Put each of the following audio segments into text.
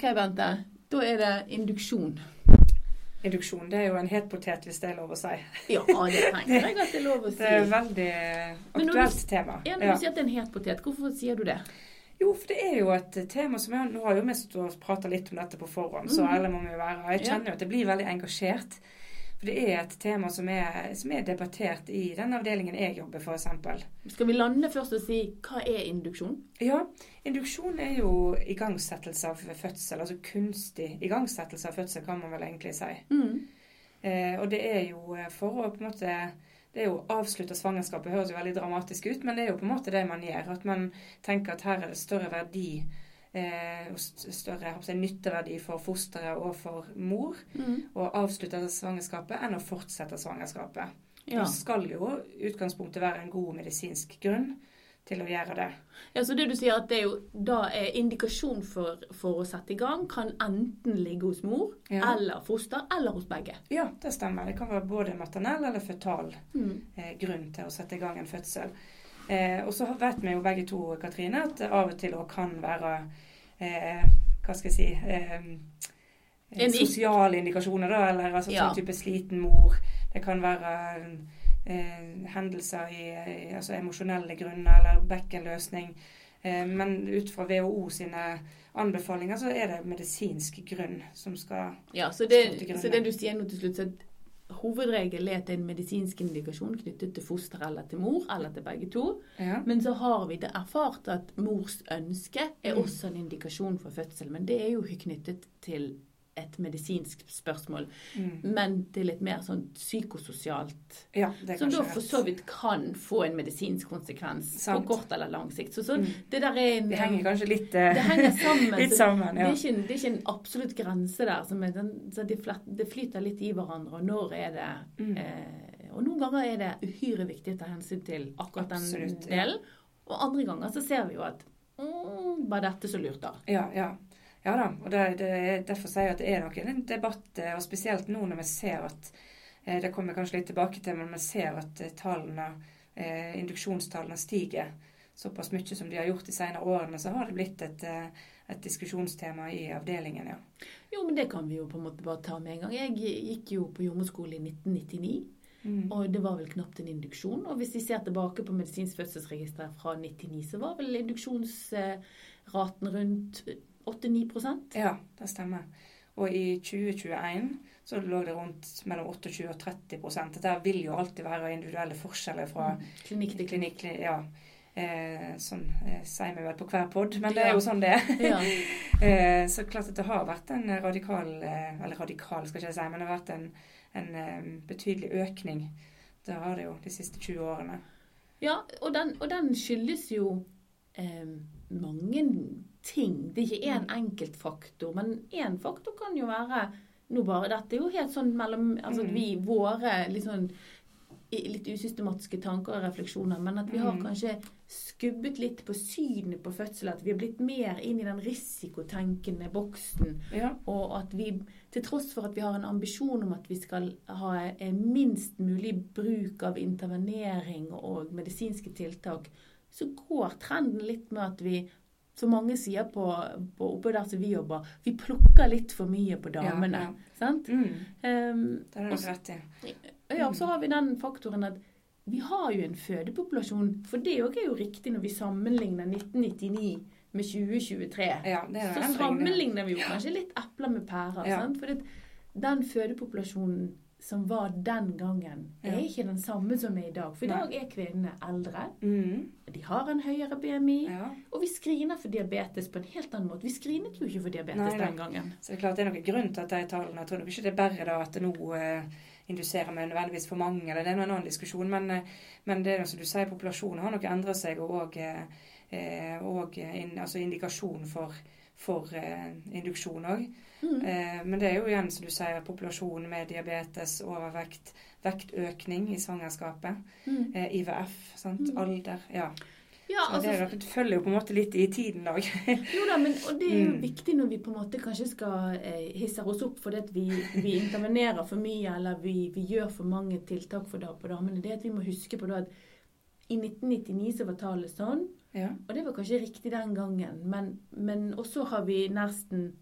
OK, Bente. Da er det induksjon. Induksjon det er jo en het potet, hvis det er lov å si. Ja, det tenker jeg at det er lov å si. Det er et veldig aktuelt du- tema. Ja, når Ja. du sier at det er en het potet, hvorfor sier du det? Jo, for det er jo et tema som jeg, Nå har jo vi prata litt om dette på forhånd, så alle ærlig må vi være. Jeg kjenner jo at jeg blir veldig engasjert. For det er et tema som er, som er debattert i den avdelingen jeg jobber, f.eks. Skal vi lande først og si hva er induksjon? Ja, induksjon er jo igangsettelse av fødsel. Altså kunstig igangsettelse av fødsel, kan man vel egentlig si. Mm. Eh, og det er jo eh, for å på en måte det er jo avslutta svangerskapet høres jo veldig dramatisk ut, men det er jo på en måte det man gjør. At man tenker at her er det større verdi eh, større si, nytteverdi for fosteret og for mor Mm. å avslutte svangerskapet enn å fortsette svangerskapet. Ja. Det skal jo utgangspunktet være en god medisinsk grunn til å gjøre det. ja, så det du sier at det er jo da er indikasjon for, for å sette i gang, kan enten ligge hos mor Ja. eller foster, eller hos begge. Ja, det stemmer. Det kan være både maternell eller føtal Mm. eh, grunn til å sette i gang en fødsel. Eh, og så vet vi jo begge to, Katrine, at det av og til òg kan være eh, Hva skal jeg si eh, En Sosiale indikasjoner, da. Eller altså, Ja. sånn type sliten mor. Det kan være eh, hendelser i, i altså emosjonelle grunner eller bekkenløsning. Eh, men ut fra WHO sine anbefalinger så er det medisinsk grunn som skal Ja, så Stå til det, grunn, så det du sier nå til slutt, så at hovedregelen er at det er en medisinsk indikasjon knyttet til foster eller til mor, eller til begge to. Ja. Men så har vi det erfart at mors ønske er Mm. også en indikasjon for fødsel. Men det er jo knyttet til et medisinsk spørsmål, Mm. men til et mer sånn psykososialt ja Som da for så vidt kan få en medisinsk konsekvens Sant. på kort eller lang sikt. Så, så Mm. det der er en Det henger kanskje litt, eh, det henger sammen. litt sammen ja. det, er ikke det er ikke en absolutt grense der. Som er den, så det, flyter litt i hverandre. Og når er det Mm. eh, Og noen ganger er det uhyre viktig å ta hensyn til akkurat den Absolutt, ja. Og andre ganger så ser vi jo at mm, var dette så lurt, da? Ja, ja. Ja da. Og det, det, er- derfor sier jeg at det er nok en debatt, eh, og spesielt nå når vi ser at eh, Det kommer kanskje litt tilbake til, men vi ser at eh, tallene, induksjonstallene stiger såpass mye som de har gjort de senere årene, så har det blitt et, et diskusjonstema i avdelingen, ja. Jo, men det kan vi jo på en måte bare ta med en gang. Jeg gikk jo på jordmorskole i 1999. Mm. Og det var vel knapt en induksjon. Og hvis vi ser tilbake på medisinsk fødselsregister fra 99, så var vel induksjonsraten rundt 8-9 Ja, det stemmer. Og i 2021 så lå det rundt mellom 28 og 30% Dette vil jo alltid være individuelle forskjeller fra Klinikk til klinikk. klinikk, ja. Eh, sånn eh, sier vi vel på hver pod, men det er jo sånn det er. Ja. eh, så klart at det har vært en radikal eh, Eller radikal, skal jeg ikke si, men det har vært en, en eh, betydelig økning. Det har det jo de siste 20 årene. ja og, den, og den skyldes jo eh, mange ting. Det er ikke én enkelt faktor, men én faktor kan jo være nå bare Dette er jo helt sånn mellom altså at vi, våre litt sånn litt usystematiske tanker og refleksjoner, men at vi har Mm. kanskje skubbet litt på synet på fødsel. At vi har blitt mer inn i den risikotenkende boksen. Ja. Og at vi, til tross for at vi har en ambisjon om at vi skal ha minst mulig bruk av intervenering og medisinske tiltak, så går trenden litt med at vi, som mange sier på, på oppe der som vi jobber, vi plukker litt for mye på damene. Ja, ja. Sant? Mm, Um, det har du rett i. ja, og så har vi den faktoren at vi har jo en fødepopulasjon, for det òg er jo riktig når vi sammenligner 1999 med 2023. Ja, Så sammenligner vi jo kanskje litt epler med pærer. For den fødepopulasjonen som var den gangen, er ikke den samme som er i dag. For i dag er kvinnene eldre, Mm, de har en høyere BMI, ja. og vi screener for diabetes på en helt annen måte. Vi screenet jo ikke for diabetes Nei, den gangen. Så det er klart det er noen grunn til at de tallene Jeg tror nok ikke det er bare da at nå eh, induserer vi nødvendigvis for mange, eller det er en annen diskusjon. Men, eh, men det er som du sier, populasjonen har nok endret seg, og, eh, eh, og in, altså indikasjon for, for eh, induksjon òg. Mm. Eh, men det er jo igjen, som du sier, populasjon med diabetes, overvekt, vektøkning i svangerskapet, Mm. eh, IVF, sant? Mm. alder. Ja. Ja, Så altså, det, det følger jo på en måte litt i tiden òg. Jo da, men, og det er jo Mm. viktig når vi på en måte kanskje skal eh, hisse oss opp fordi at vi, vi intervenerer for mye eller vi, vi gjør for mange tiltak for da, på damene. Det er at vi må huske på da at i 1999 så var tallet sånn, ja. og det var kanskje riktig den gangen, men, men også har vi nesten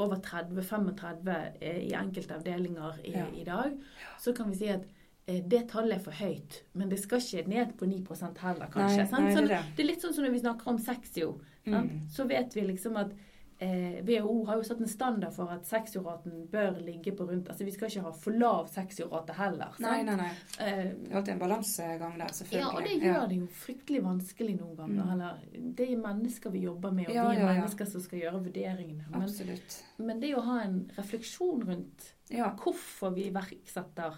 over 30-35 eh, i enkelte avdelinger i, Ja. i dag, så kan vi si at eh, det tallet er for høyt. Men det skal ikke ned på 9 heller, kanskje. Nei, nei, Sånn, det er det. det er litt sånn som når vi snakker om sexio. Mm. Så vet vi liksom at eh, WHO har jo satt en standard for at sexioraten bør ligge på rundt Altså vi skal ikke ha for lav sexiorate heller. Nei, sant? nei, nei. Eh, Det er alltid en balansegang der, selvfølgelig. ja, og det gjør det jo fryktelig vanskelig noen ganger. Mm. Eller, det er mennesker vi jobber med, og Ja, vi er ja, ja. mennesker som skal gjøre vurderingene. Men, Absolutt. men det å ha en refleksjon rundt Ja. hvorfor vi iverksetter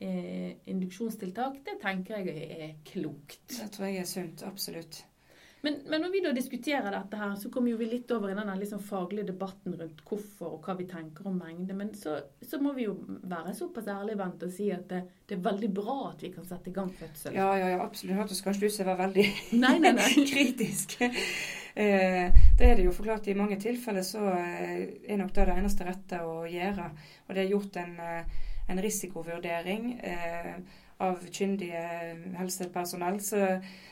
eh, induksjonstiltak, det tenker jeg er klokt. Det tror jeg er sunt. Absolutt. Men, men når vi da diskuterer dette her, så kommer jo vi litt over i den liksom faglige debatten rundt hvorfor og hva vi tenker om mengde. Men så, så må vi jo være såpass ærlige Bent, og si at det, det er veldig bra at vi kan sette i gang fødsel. Ja, ja, ja, absolutt. Hørtes kanskje ut som jeg var veldig Nei, nei, nei. kritisk. Eh, det er det jo forklart i mange tilfeller, så eh, er nok det det eneste rette å gjøre. Og det er gjort en, eh, en risikovurdering eh, av kyndige helsepersonell. Så,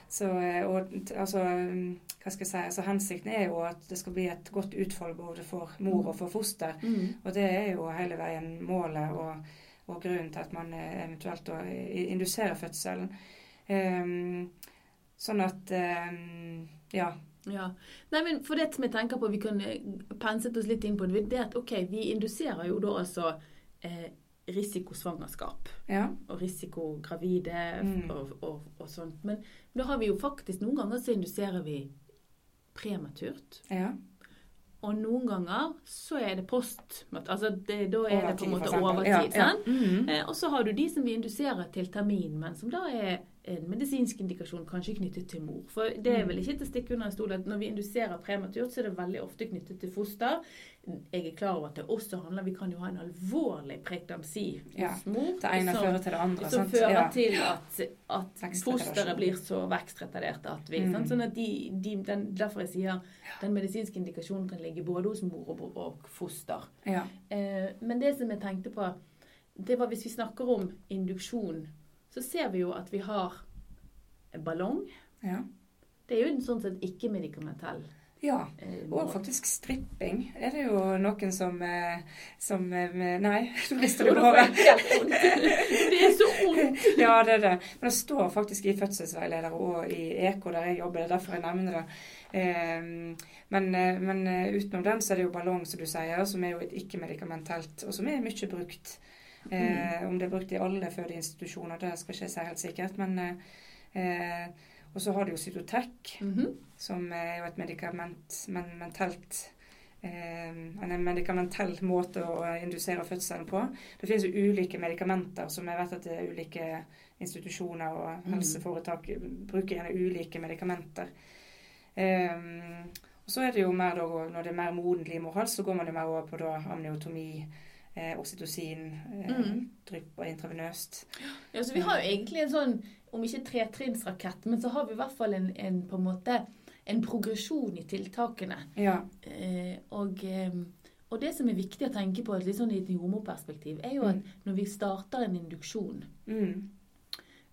så eh, og, altså, mm, hva skal jeg si, altså Hensikten er jo at det skal bli et godt utfall både for mor og for foster. Mm. Og det er jo hele veien målet og, og grunnen til at man eh, eventuelt induserer fødselen. Um, sånn at um, Ja. Ja. Nei, men for det som jeg tenker på, vi kunne penset oss litt inn på det, det at ok, vi induserer jo da altså eh, risikosvangerskap Ja. og risikogravide Mm. og, og, og sånt. Men da har vi jo faktisk noen ganger så induserer vi prematurt. ja. Og noen ganger så er det post. Altså det, da er det på en måte overtid. Ja, ja. Mhm. Eh, og så har du de som vi induserer til termin, men som da er en medisinsk indikasjon kanskje knyttet til mor. For det er Mm. vel ikke til å stikke under en stol at når vi induserer prematurt, så er det veldig ofte knyttet til foster. Jeg er klar over at det også handler Vi kan jo ha en alvorlig preeklamsi Ja, hos mor. Det ene som- fører til det andre. som sant? fører ja. til at, at fosteret blir så vekstretardert at vi Mm. Sånn at de, de, den, Derfor jeg sier den medisinske indikasjonen kan ligge både hos mor og, og foster. Ja. Eh, men det som jeg tenkte på, det var hvis vi snakker om induksjon, så ser vi jo at vi har ballong. ja. Det er jo en sånn sett ikke-medikamentell. ja. Eh, Og faktisk stripping er det jo noen som, eh, som eh, Nei, du på hodet. jeg helt vondt. Det er så vondt. Ja, det er det. Men det står faktisk i fødselsveileder og i EK der jeg jobber. Det er derfor jeg nevner det. Eh, men, men utenom den så er det jo ballong, som du sier, som er jo et ikke-medikamentelt, og som er mye brukt. Eh, Om det er brukt i alle fødeinstitusjoner, det skal ikke jeg si helt sikkert. Men, eh, eh, og så har du jo Cytotec, Mhm. som er jo et medikament, men mentelt eh, en medikamentell måte å indusere fødselen på. Det finnes jo ulike medikamenter som jeg vet at ulike institusjoner og Mm. helseforetak bruker gjerne ulike medikamenter. Um, og så er det jo mer da, når det er mer moden livmorhals, så går man jo mer over på da amniotomi, eh, oksytocin, eh, Mm. drypp og intravenøst. Ja, så vi har jo egentlig en sånn, om ikke tretrinnsrakett, men så har vi i hvert fall en, en på en måte en progresjon i tiltakene. Ja. Eh, og, eh, og det som er viktig å tenke på litt sånn i et jordmorperspektiv, er jo at når vi starter en induksjon, Mm.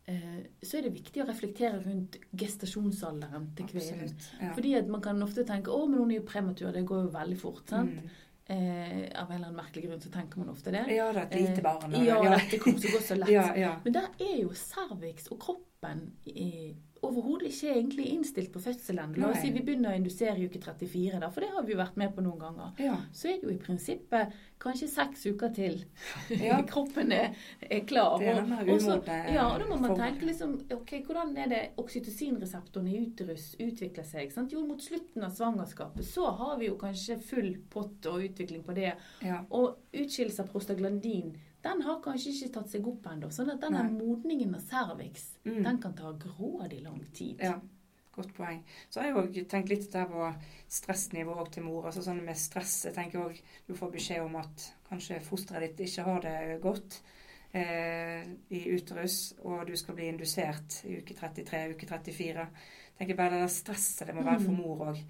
eh, så er det viktig å reflektere rundt gestasjonsalderen til kvinnen. Absolutt. Ja. Fordi at man kan ofte tenke å, men hun er jo prematur, det går jo veldig fort. sant? Mm. Eh, av en eller annen merkelig grunn så tenker man ofte det. Ja, det er et lite barn. Eh, ja, dette kommer så godt så lett. Ja, ja. Men der er jo cervix og kroppen overhodet ikke egentlig innstilt på fødselen. La oss si vi begynner å indusere i uke 34, da, for det har vi jo vært med på noen ganger. ja. Så er det jo i prinsippet kanskje seks uker til Ja. kroppen er, er klar. Er og så- ja, og da må man tenke liksom ok, Hvordan er det oksytocinreseptoren i uterus utvikler seg? Sant? Jo, mot slutten av svangerskapet så har vi jo kanskje full pott og utvikling på det. Ja. Og utskillelse av prostaglandin den har kanskje ikke tatt seg opp ennå. Sånn at denne Nei. modningen av cervix Mm. den kan ta grådig lang tid. Ja, godt poeng. Så har jeg òg tenkt litt der på stressnivå til mor. altså sånn med stress. Jeg tenker også, Du får beskjed om at kanskje fosteret ditt ikke har det godt eh, i uterus, og du skal bli indusert i uke 33, uke 34. Jeg tenker bare det der stresset det må være for Mm. mor òg.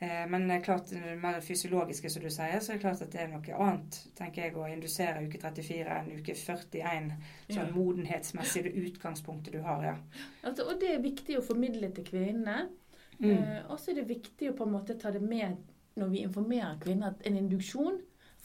Eh, men klart, mer fysiologiske, som du sier, så er det klart at det er noe annet tenker jeg, å indusere uke 34 enn uke 41. Sånn Ja. modenhetsmessig, det utgangspunktet du har, ja. Altså, og det er viktig å formidle til kvinnene. Mm. Eh, og så er det viktig å på en måte ta det med når vi informerer kvinner at en induksjon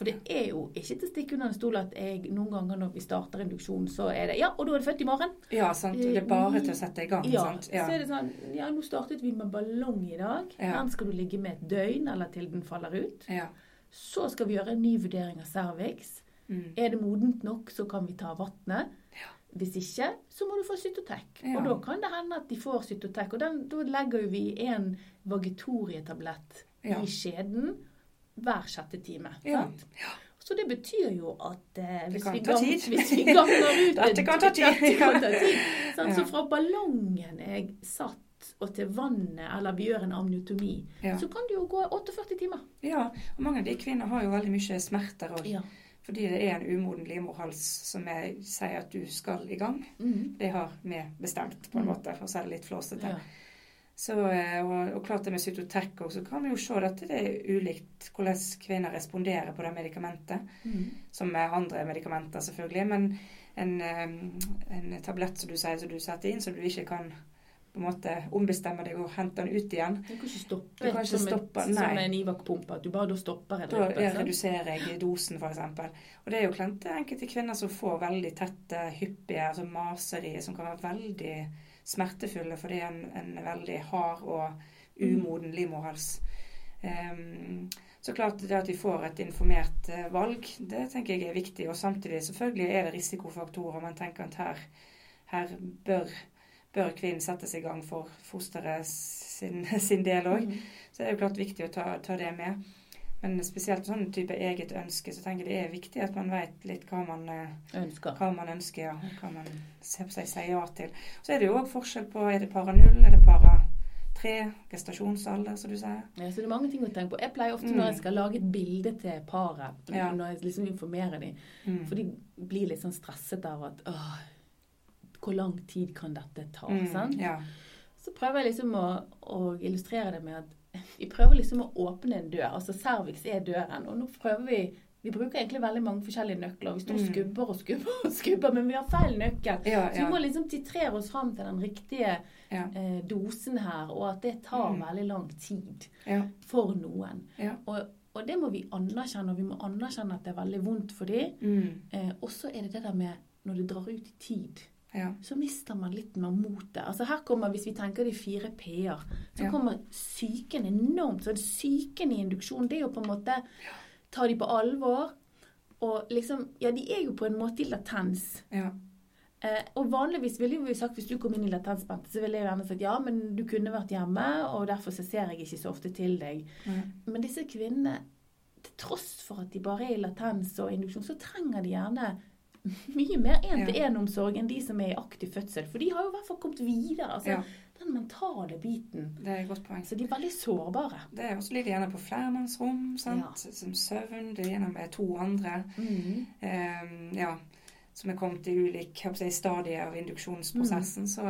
For det er jo ikke til å stikke under en stol at jeg noen ganger når vi starter induksjon, så er det Ja, og da er det født i morgen. Ja, sant. Det er bare til å sette i gang. Ja, sant? Ja. så er det sånn Ja, nå startet vi med ballong i dag. Ja. Den skal du ligge med et døgn, eller til den faller ut. ja. Så skal vi gjøre en ny vurdering av cervix. Mm. Er det modent nok, så kan vi ta vannet. Ja. Hvis ikke, så må du få Cytotec. Ja. Og da kan det hende at de får Cytotec. Og den, da legger vi en vagetorietablett Ja. i skjeden hver sjette time. Ja. Sant? Så det betyr jo at eh, hvis, vi gang, hvis vi ganger ut Dette kan ta tid. Dette kan ta tid. Ja. Så fra ballongen jeg satt og til vannet, eller vi gjør en amniotomi, Ja. så kan det jo gå 48 timer. ja. Og mange av de kvinner har jo veldig mye smerter òg. Ja. Fordi det er en umoden livmorhals som jeg sier at du skal i gang. Mm. Det har vi bestemt, på en Mm. måte, for å si det litt flåsete. ja. Så, eh, og, og klart det med Cytotec òg, så kan vi jo se at det er ulikt hvordan kvinner responderer på det medikamentet. Mm. Som med andre medikamenter, selvfølgelig. Men en, eh, en tablett som du sier, som du setter inn, som du ikke kan på en måte ombestemme deg og hente den ut igjen. Du kan ikke stoppe, kan ikke som, stoppe, et, som en Ivac-pumpe. At du bare da stopper en Da løpet, jeg reduserer jeg dosen, f.eks. Og det er jo klent enkelte kvinner som får veldig tette, hyppige altså maseri, som kan være veldig smertefulle fordi en, en veldig hard og umoden livmorhals. Um, så klart det at vi får et informert eh, valg, det tenker jeg er viktig. Og samtidig selvfølgelig er det risikofaktorer. Man tenker at her, her bør, bør kvinnen settes i gang for fosteret sin, sin del òg. Mhm. Så det er jo klart viktig å ta, ta det med. Men spesielt sånn type eget ønske, så tenker jeg det er viktig at man vet litt hva man, eh, Ønsker. hva man ønsker, ja. Hva man sier ja til. Så er det jo òg forskjell på er det para null, er det para tre, gestasjonsalder, som du sier. Ja, så det er mange ting å tenke på. Jeg pleier ofte Mm. når jeg skal lage et bilde til paret, Ja. når jeg liksom informerer dem, Mm. for de blir litt sånn stresset av at åh, hvor lang tid kan dette ta? Mm, sant? Ja. Så prøver jeg liksom å, å illustrere det med at vi prøver liksom å åpne en dør. Altså cervix er døren, og nå prøver vi Vi bruker egentlig veldig mange forskjellige nøkler. Vi står og Mm. skubber og skubber og skubber, men vi har feil nøkkel. Ja, Så vi må liksom titrere oss fram til den riktige ja, eh, dosen her, og at det tar Mm. veldig lang tid ja, for noen. ja. Og, og det må vi anerkjenne, og vi må anerkjenne at det er veldig vondt for dem. Mm, Eh, og så er det det der med når det drar ut i tid, ja. så mister man litt mer motet. Altså her kommer, Hvis vi tenker de fire p-er, så Ja. kommer psyken enormt. Så psyken i induksjon, det er jo på en måte Ta de på alvor. Og liksom Ja, de er jo på en måte i latens. ja. Eh, og vanligvis ville vi sagt hvis du kom inn i latensbente, så ville jeg gjerne sagt ja, men du kunne vært hjemme, og derfor så ser jeg ikke så ofte til deg. ja. Men disse kvinnene, til tross for at de bare er i latens og induksjon, så trenger de gjerne mye mer én-til-én-omsorg enn de som er i aktiv fødsel. For de har jo i hvert fall kommet videre. altså. Den mentale biten. Det er et godt poeng. Så de er veldig sårbare. Det er også litt igjen på flermannsrom. Ja. som søvn. Det er gjerne med to andre. Mm. Ehm, ja, som er kommet i ulike stadier av induksjonsprosessen. Så,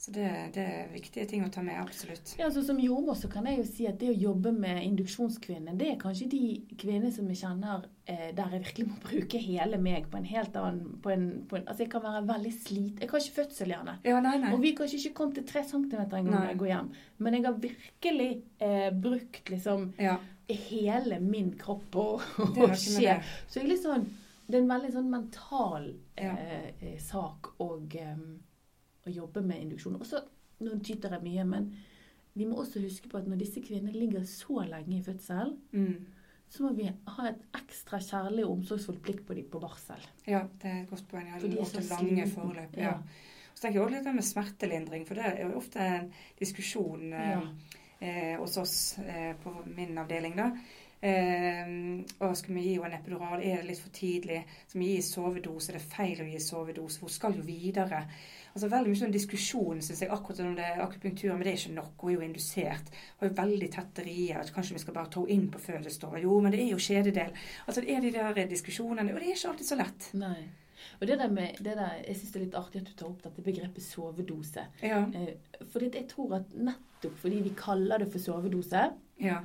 så det, det er viktige ting å ta med, absolutt. Ja, altså Som jordmor så kan jeg jo si at det å jobbe med induksjonskvinner, det er kanskje de kvinnene som jeg kjenner eh, der jeg virkelig må bruke hele meg på en helt annen på en, på en, Altså jeg kan være veldig slit. Jeg har ikke fødsel, gjerne. Ja, nei, nei. Og vi har kanskje ikke kommet til tre centimeter engang når jeg går hjem. Men jeg har virkelig eh, brukt liksom Ja, hele min kropp og, og skje. Så jeg er litt sånn, det er en veldig sånn mental eh, ja. sak og, em, å jobbe med induksjon. Også, nå tyter jeg mye, men vi må også huske på at når disse kvinnene ligger så lenge i fødsel, Mm. så må vi ha et ekstra kjærlig og omsorgsfullt blikk på dem på barsel. Ja, det er et godt poeng. For de er så lange sliten. forløp. Ja. Ja. Så tenker jeg også litt med smertelindring, for det er jo ofte en diskusjon eh, Ja. eh, hos oss eh, på min avdeling. da. Eh, og skal vi gi henne en epidural? Er det litt for tidlig? Skal vi gi sovedose? Er det feil å gi sovedose? Hun skal jo videre. Altså Veldig mye sånn diskusjon synes jeg, akkurat om det er akupunktur, men det er ikke nok. Hun er jo indusert. Har jo veldig tette rier. Kanskje vi skal bare ta henne inn på fødestua. Jo, men det er jo kjededel. Altså Det er de der diskusjonene, og det er ikke alltid så lett. Nei. Og det der med, det der, Jeg syns det er litt artig at du tar opp dette begrepet sovedose. Ja, fordi for jeg tror at nettopp fordi vi kaller det for sovedose, ja,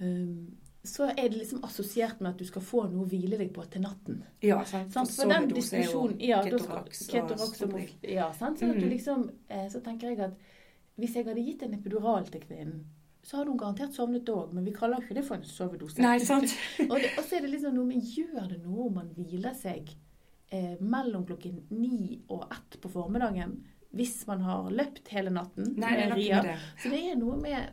um, så er det liksom assosiert med at du skal få noe å hvile deg på til natten. ja sant. Sant? For den diskusjonen ja, Ketorax og. Ja, sant? Sånn at du Mm. liksom, eh, så tenker jeg at hvis jeg hadde gitt en epidural til kvinnen, så hadde hun garantert sovnet òg, men vi kaller ikke det for en sovedose. Nei, sant? og, det, og så er det liksom noe med Gjør det noe om man hviler seg eh, mellom klokken ni og ett på formiddagen hvis man har løpt hele natten? Nei, det er Ria? med det. Så det er noe med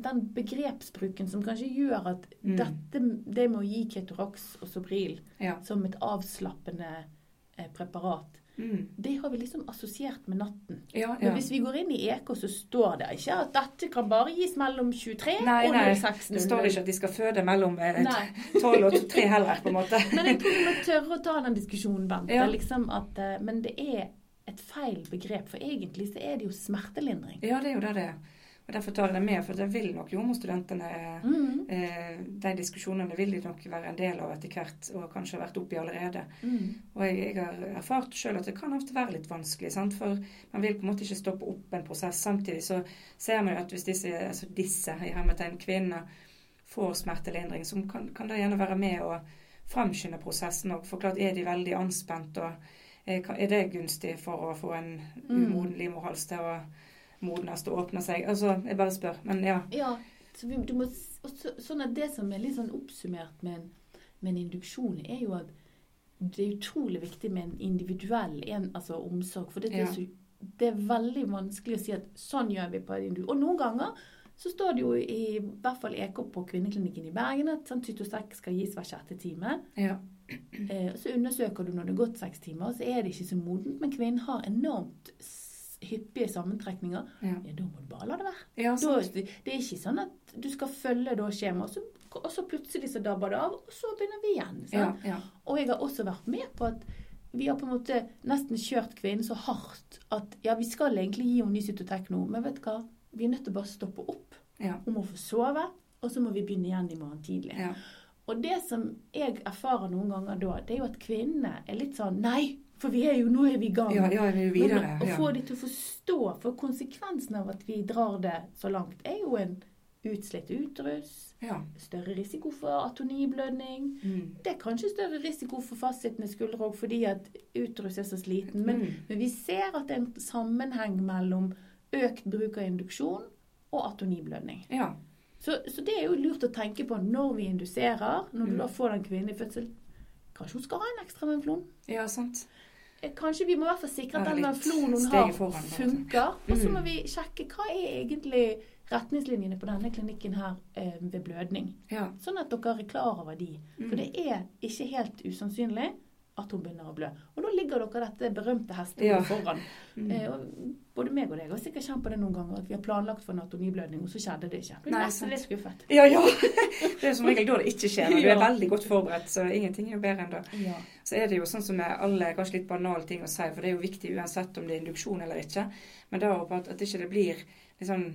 den begrepsbruken som kanskje gjør at Mm. dette, det med å gi Ketorax og Sobril Ja. som et avslappende eh, preparat, Mm. det har vi liksom assosiert med natten. Ja, Men hvis vi går inn i EK, så står det ikke at dette kan bare gis mellom 23 Nei, og nei. Det står ikke at de skal føde mellom eh, Nei. 12 og 3 heller, på en måte. Men jeg tror vi må tørre å ta den diskusjonen, Bente. Ja. Liksom at, eh, men det er et feil begrep, for egentlig så er det jo smertelindring. Ja, det er jo det det er. Og Derfor tar jeg det med, for det vil nok jordmorstudentene Mm. eh, De diskusjonene vil de nok være en del av etter hvert, og kanskje har vært oppi allerede. Mm. Og jeg, jeg har erfart sjøl at det kan ofte være litt vanskelig. Sant? For man vil på en måte ikke stoppe opp en prosess. Samtidig så ser man jo at hvis disse, altså disse i hermetegn kvinner får smertelindring, så kan, kan det gjerne være med å framskynde prosessen òg. For klart er de veldig anspent, og eh, er det gunstig for å få en Mm. umoden livmorhals til å modnes og åpne seg? Altså, jeg bare spør. Men ja. Ja, så vi, du må, så, sånn at det som er litt sånn oppsummert med en, med en induksjon, er jo at det er utrolig viktig med en individuell en, altså omsorg. For det, Ja. er så, det er veldig vanskelig å si at sånn gjør vi på en individu. Og noen ganger så står det jo i, hvert fall EK på Kvinneklinikken i Bergen at sånn cytosek skal gis hver sjette time. ja. Eh, så undersøker du når det har gått seks timer, så er det ikke så modent. Men kvinnen har enormt hyppige sammentrekninger. Ja. Ja, da må du bare la det være. ja Da, det er ikke sånn at du skal følge da skjemaet, og så, plutselig så dabber det av, og så begynner vi igjen. Ja. Og jeg har også vært med på at vi har på en måte nesten kjørt kvinnen så hardt at ja, vi skal egentlig gi henne ny cytotek nå, men vet du hva? Vi er nødt til å bare stoppe opp. Hun må få sove, og så må vi begynne igjen i morgen tidlig. ja. Og det som jeg erfarer noen ganger da, det er jo at kvinnene er litt sånn Nei, for vi er jo, nå er vi i gang. Ja, ja, vi er videre. Men å Ja. få de til å forstå, for konsekvensen av at vi drar det så langt, er jo en utslitt uterus, ja. større risiko for atoniblødning. Mm. Det er kanskje større risiko for fastsittende skuldre òg fordi at uterus er så sliten. Men, Mm. men vi ser at det er en sammenheng mellom økt bruk av induksjon og atoniblødning. Ja. Så, så det er jo lurt å tenke på når vi induserer, når du Mm. da får den kvinnen i fødsel. Kanskje hun skal ha en ekstra venflon? ja, sant. Kanskje vi må i hvert fall sikre at den floen hun har, foran, funker. Og så Mm. må vi sjekke hva er egentlig retningslinjene på denne klinikken her eh, ved blødning. Ja. Sånn at dere er klar over de. For Mm. det er ikke helt usannsynlig at hun begynner å blø. Og da ligger dere dette berømte hestehodet Ja. foran. Mm. Eh, både meg og deg har sikkert kjent på det noen ganger, at vi har planlagt for en atomiblødning, og så skjedde det ikke. Du er nesten litt skuffet. Ja, ja. Det er som regel da det ikke skjer. Når du er veldig godt forberedt, så ingenting er jo bedre enn det. Ja. Så er det jo sånn som med alle kanskje litt banale ting å si, for det er jo viktig uansett om det er induksjon eller ikke. Men da håper jeg at, at ikke det blir litt sånn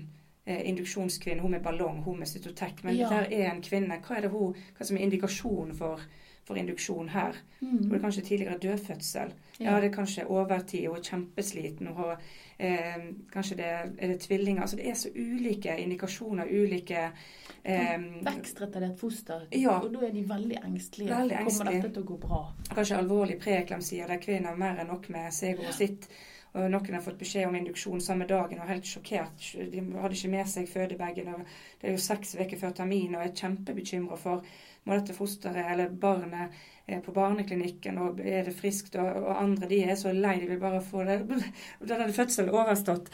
eh, induksjonskvinne, hun med ballong, hun med cytotek. Men Ja. der er en kvinne. Hva er det hun, hva som er indikasjonen for, for induksjon her? Mm. Hvor er kanskje tidligere dødfødsel. Ja, det er kanskje overtid, og kjempesliten. og eh, kanskje det er det tvillinger. Altså det er så ulike indikasjoner, ulike eh, Vekstretardert foster. Ja. Og da er de veldig engstelige. Veldig Kommer dette til å gå bra? kanskje alvorlig preeklamsia der kvinnen har mer enn nok med seg og sitt. Og noen har fått beskjed om induksjon samme dagen og er helt sjokkert. De hadde ikke med seg fødebagen. Det er jo seks uker før termin og er kjempebekymra for må dette fosteret eller barnet på barneklinikken og er det friskt. Og, og andre de er så lei, de vil bare få det, denne fødselen overstått.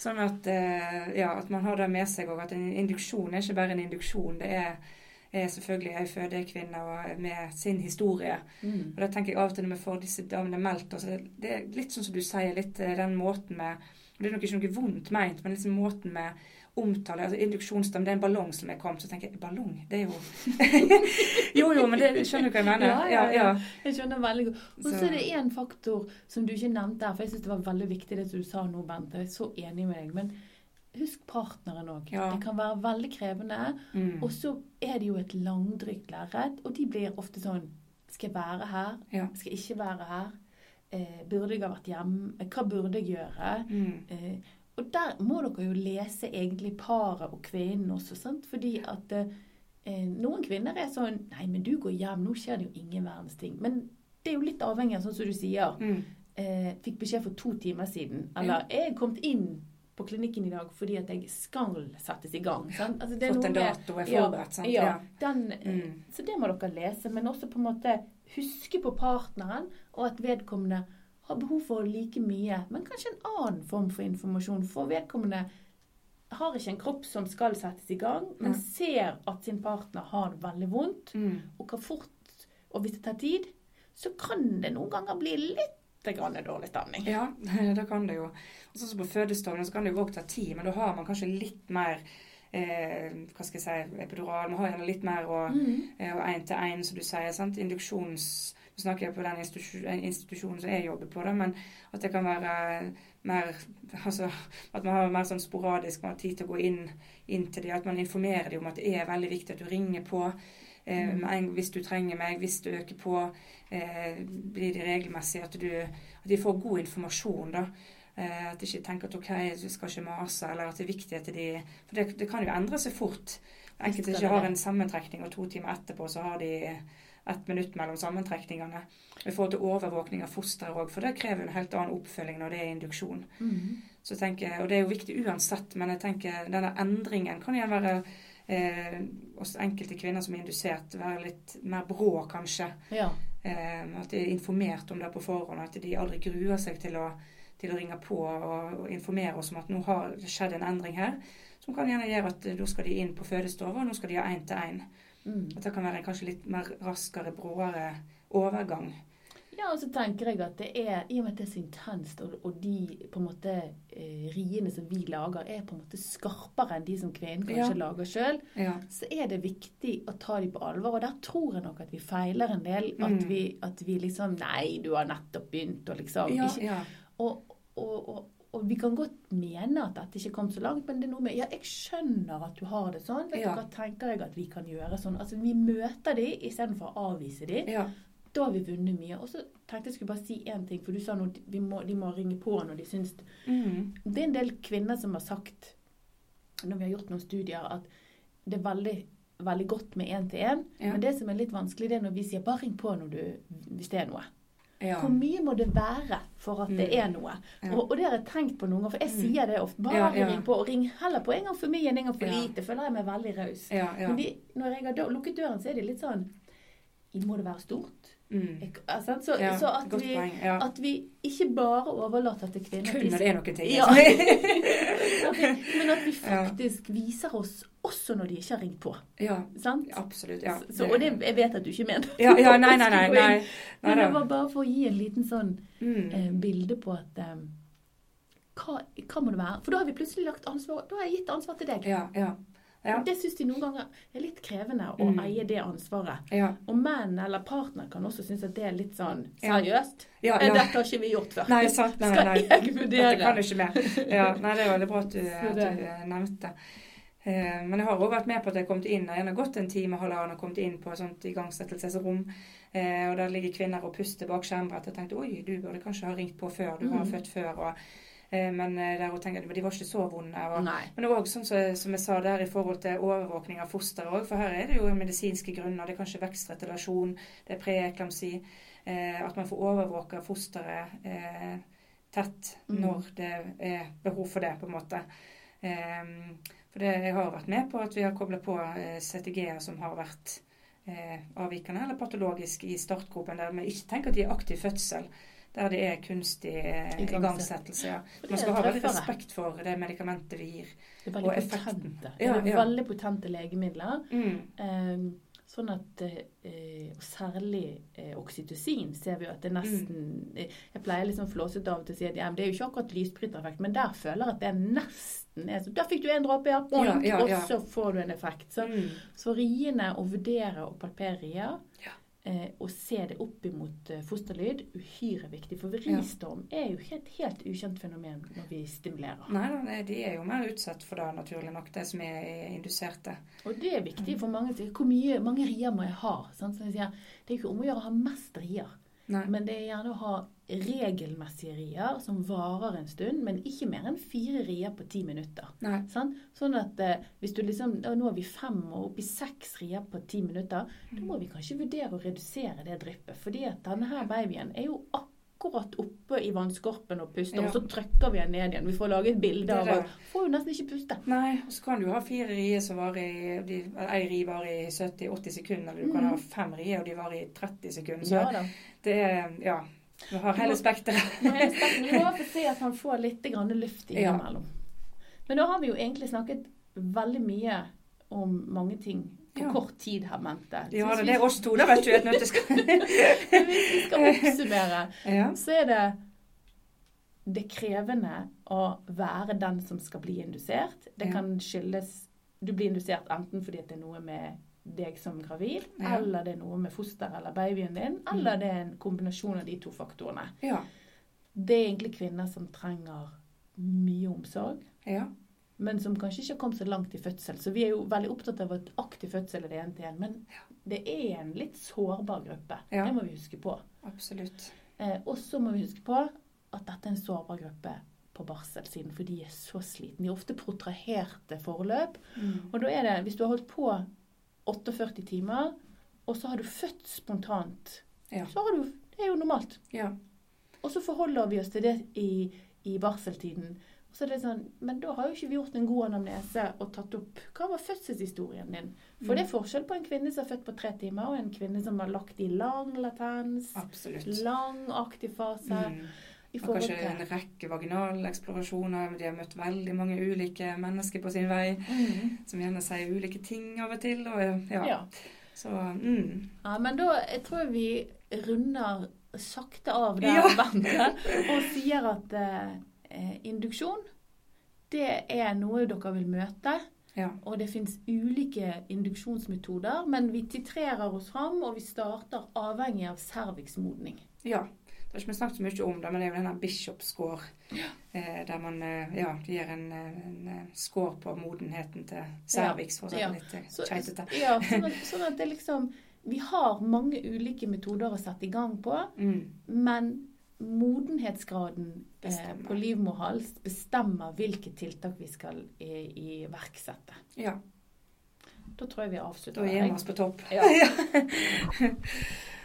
Sånn at, eh, ja, at man har det med seg og at en induksjon er ikke bare en induksjon. Det er, er selvfølgelig ei fødekvinne med sin historie. Mm. Og da tenker jeg av og til når vi får disse damene meldt oss, det, det er litt sånn som du sier, litt eh, den måten med Det er nok ikke noe vondt meint, men liksom måten med omtale altså Induksjonsdam, det er en ballong som er kommet. Så tenker jeg ballong, det er jo Jo jo, men det skjønner du hva jeg mener? Ja, ja, ja. Jeg skjønner veldig godt. Og Så- er det én faktor som du ikke nevnte her, for jeg syns det var veldig viktig det du sa nå, Bente. Jeg er så enig med deg. Men husk partneren òg. Ja. Det kan være veldig krevende. Mm. Og så er det jo et langdrygt lerret, og de blir ofte sånn Skal jeg være her? Ja. Skal jeg ikke være her? Eh, burde jeg ha vært hjemme? Hva burde jeg gjøre? Mm. Eh, og der må dere jo lese egentlig paret og kvinnen også, sant? Fordi at eh, noen kvinner er sånn Nei, men du går hjem, nå skjer det jo ingen verdens ting. Men det er jo litt avhengig av sånn som du sier. Mm. Eh, fikk beskjed for to timer siden. Eller jeg er kommet inn på klinikken i dag fordi at jeg skal settes i gang. Sant? Altså, det er Fått en dato dato, er forberedt. sant? Ja, Ja. den, Mm. Så det må dere lese. Men også på en måte huske på partneren, og at vedkommende har behov for like mye, men kanskje en annen form for informasjon. For vedkommende har ikke en kropp som skal settes i gang, men ja. ser at sin partner har det veldig vondt, Mm. og kan fort Og hvis det tar tid, så kan det noen ganger bli litt grann dårlig stemning. Ja, det kan det jo. Og så på fødestavene så kan det jo òg ta tid, men da har man kanskje litt mer eh, hva skal jeg si, epidural. Man har gjerne litt mer og Mm. én til én, som du sier. sant? Induksjons... Nå snakker jeg på den institusjon, institusjonen som jeg jobber på, da, men at det kan være mer Altså at man har mer sånn sporadisk, man har tid til å gå inn, inn til dem. At man informerer dem om at det er veldig viktig at du ringer på. Eh, Mm. hvis du trenger meg, hvis du øker på, eh, blir det regelmessig at, du, at de får god informasjon. da. Eh, at de ikke tenker at OK, du skal ikke mase, eller at det er viktig at de For det, det kan jo endre seg fort. Enkelte ikke har en sammentrekning, og to timer etterpå så har de ett minutt mellom sammentrekningene. I forhold til overvåkning av fosteret òg, for det krever en helt annen oppfølging når det er induksjon. Mm. Så tenker Og det er jo viktig uansett, men jeg tenker denne endringen kan igjen være eh, hos enkelte kvinner som er indusert, være litt mer brå, kanskje. Ja. Eh, at de er informert om det på forhånd, at de aldri gruer seg til å, til å ringe på og, og informere oss om at nå har det skjedd en endring her. Som kan gjerne gjøre at da nå skal de inn på fødestova, og nå skal de ha én til én. Mm. At det kan være en kanskje litt mer raskere, bråere overgang. Ja, og så tenker jeg at det er, i og med at det er så intenst, og, og de på en måte eh, riene som vi lager, er på en måte skarpere enn de som kvinnen kanskje Ja. lager sjøl, Ja. så er det viktig å ta de på alvor. Og der tror jeg nok at vi feiler en del. At, Mm. vi, at vi liksom Nei, du har nettopp begynt, og liksom Ja, ikke, ja. Og, og, og, og vi kan godt mene at dette ikke kom så langt, men det er noe med Ja, jeg skjønner at du har det sånn. Vet Ja. du hva tenker jeg at vi kan gjøre sånn? Altså, vi møter de istedenfor å avvise de. ja. Da har vi vunnet mye. Og så tenkte jeg skulle bare si én ting, for du sa noe, de må, de må ringe på når de syns Mm. Det er en del kvinner som har sagt, når vi har gjort noen studier, at det er veldig, veldig godt med én-til-én. Ja. Men det som er litt vanskelig, det er når vi sier 'bare ring på når du, hvis det er noe'. Ja. Hvor mye må det være for at det Mm. er noe? Ja. Og, og det har jeg tenkt på noen ganger, for jeg Mm. sier det ofte. Bare Ja, ring på, og ring heller på en gang for mye enn en gang for lite. Føler jeg meg veldig raus. Men de, når jeg har lukket døren, så er de litt sånn Må det være stort? Mm. Så, ja. så at, vi. Ja. at vi ikke bare overlater til kvinner Kun når det er noen ting. Ja. liksom. Men at vi faktisk viser oss også når de ikke har ringt på. ja, Sant? absolutt. Ja. Så, og det, jeg vet at du ikke mener ja, ja, nei, nei, nei. Nei. Men det var bare for å gi en liten sånn Mm. eh, bilde på at eh, hva, hva må det være? For da har vi plutselig lagt ansvar Da har jeg gitt ansvar til deg. Ja, ja. Ja. Og Det syns de noen ganger er litt krevende å Mm. eie det ansvaret. Ja, Og menn eller partner kan også synes at det er litt sånn seriøst. ja, Eh, ja. Dette har ikke vi gjort før. Nei, sant. Nei, Skal nei. jeg Dette kan du ikke mer. Ja, nei, det er veldig bra at du, at du eh, nevnte. Eh, Men jeg har også vært med på at jeg har kommet inn, jeg har gått en time og halvannen og kommet inn på et sånt igangsettelsesrom. Eh, og der ligger kvinner og puster bak skjermbrettet. Jeg tenkte oi, du burde kanskje ha ringt på før, du har mm. født før. Og, men eh, der hun tenker de var ikke så vonde. Og, men det var også sånn som, som jeg sa der i forhold til overvåkning av fosteret òg, for her er det jo medisinske grunner. Det er kanskje vekstretilasjon, det er preeklamsi. Eh, at man får overvåke fosteret eh, tett Mm. når det er behov for det, på en måte. Eh, for det, jeg har vært med på at vi har koblet på eh, CTG-er som har vært eh, avvikende eller patologisk i startgropen, der vi ikke tenker at de er aktiv fødsel. Der det er kunstig eh, Igangsettelse. Ja. Man er skal ha veldig respekt for det medikamentet vi gir. Det er veldig Og effekten. potente. Ja, det er veldig potente legemidler. Mm. Eh, sånn at eh, Og særlig eh, oksytocin ser vi jo at det nesten eh, Jeg pleier liksom flåsete av og til å si at ja, men det er jo ikke akkurat lysbrytereffekt, men der føler jeg at det nesten er sånn Der fikk du en dråpe, Ja, ja, ja. og så får du en effekt. Så, Mm. så riene, å vurdere og palpere rier, Ja. Eh, å se det opp imot eh, fosterlyd, uhyre viktig. For ristorm er jo ikke et helt ukjent fenomen når vi stimulerer. Nei nei, de er jo mer utsatt for det, naturlig nok, de som er er induserte. Og det er viktig for mange. Hvor mye, mange rier må jeg ha? Sånn, Så jeg sier, det er ikke om å gjøre å ha mest rier, Nei. men det er gjerne å ha regelmessige rier som varer en stund, men ikke mer enn fire rier på ti minutter. Sånn? Sånn at eh, hvis du liksom «Å, Nå har vi fem og opp i seks rier på ti minutter. Da må vi kanskje vurdere å redusere det dryppet. Fordi at denne her babyen er jo akkurat oppe i vannskorpen og puster, Ja. og så trykker vi den ned igjen. Vi får lage et bilde er av det. Får jo nesten ikke puste. Nei, og så kan du ha fire rier som varer i de, Ei ri varer i 70-80 sekunder, eller du kan Mhm. ha fem rier, og de varer i 30 sekunder. Så Ja det er Ja. Vi har hele spekteret. Du må få se at han får litt grann luft Ja. innimellom. Men da har vi jo egentlig snakket veldig mye om mange ting på Ja. kort tid her, Mente. Ja, det er oss to, da, vet du. Et skal... Hvis vi skal oppsummere, ja. så er det det er krevende å være den som skal bli indusert. Det Ja. kan skyldes Du blir indusert enten fordi det er noe med deg som gravid, Ja. eller det er noe med fosteret eller babyen din, eller det er en kombinasjon av de to faktorene. ja. Det er egentlig kvinner som trenger mye omsorg, Ja. men som kanskje ikke har kommet så langt i fødsel. Så vi er jo veldig opptatt av at aktiv fødsel er det ene til en, men det er en litt sårbar gruppe. Det må vi huske på. Absolutt. Eh, og så må vi huske på at dette er en sårbar gruppe på barselsiden, for de er så slitne. De er ofte protraherte forløp. Mm. Og da er det, hvis du har holdt på 48 timer, og så har du født spontant, Ja. så har du Det er jo normalt. Ja. Og så forholder vi oss til det i, i barseltiden. Og så er det sånn, Men da har jo ikke vi gjort en god anamnese og tatt opp Hva var fødselshistorien din? For det er forskjell på en kvinne som er født på tre timer, og en kvinne som har lagt i lang latens, Absolutt. lang aktiv fase. Mm. Kanskje en rekke rekke vaginaleksplorasjoner. De har møtt veldig mange ulike mennesker på sin vei, mm. som gjerne sier ulike ting av og til. Og, ja. ja. Så mm. ja. Men da jeg tror vi runder sakte av der, Ja. Bente, og sier at eh, induksjon, det er noe dere vil møte. ja. Og det fins ulike induksjonsmetoder, men vi titrerer oss fram, og vi starter avhengig av cervixmodning. ja. Det har ikke vi snakket så mye om det, men det er jo denne bishop score. Eh, der man eh, ja, gir en, eh, en eh, score på modenheten til cervix, for å si Ja. det litt eh, Så, keitete. ja, sånn, at, sånn at det liksom Vi har mange ulike metoder å sette i gang på, Mm. men modenhetsgraden eh, på livmorhals bestemmer hvilke tiltak vi skal eh, iverksette. Ja. Da tror jeg vi avslutter Da gir vi oss på topp. Ja.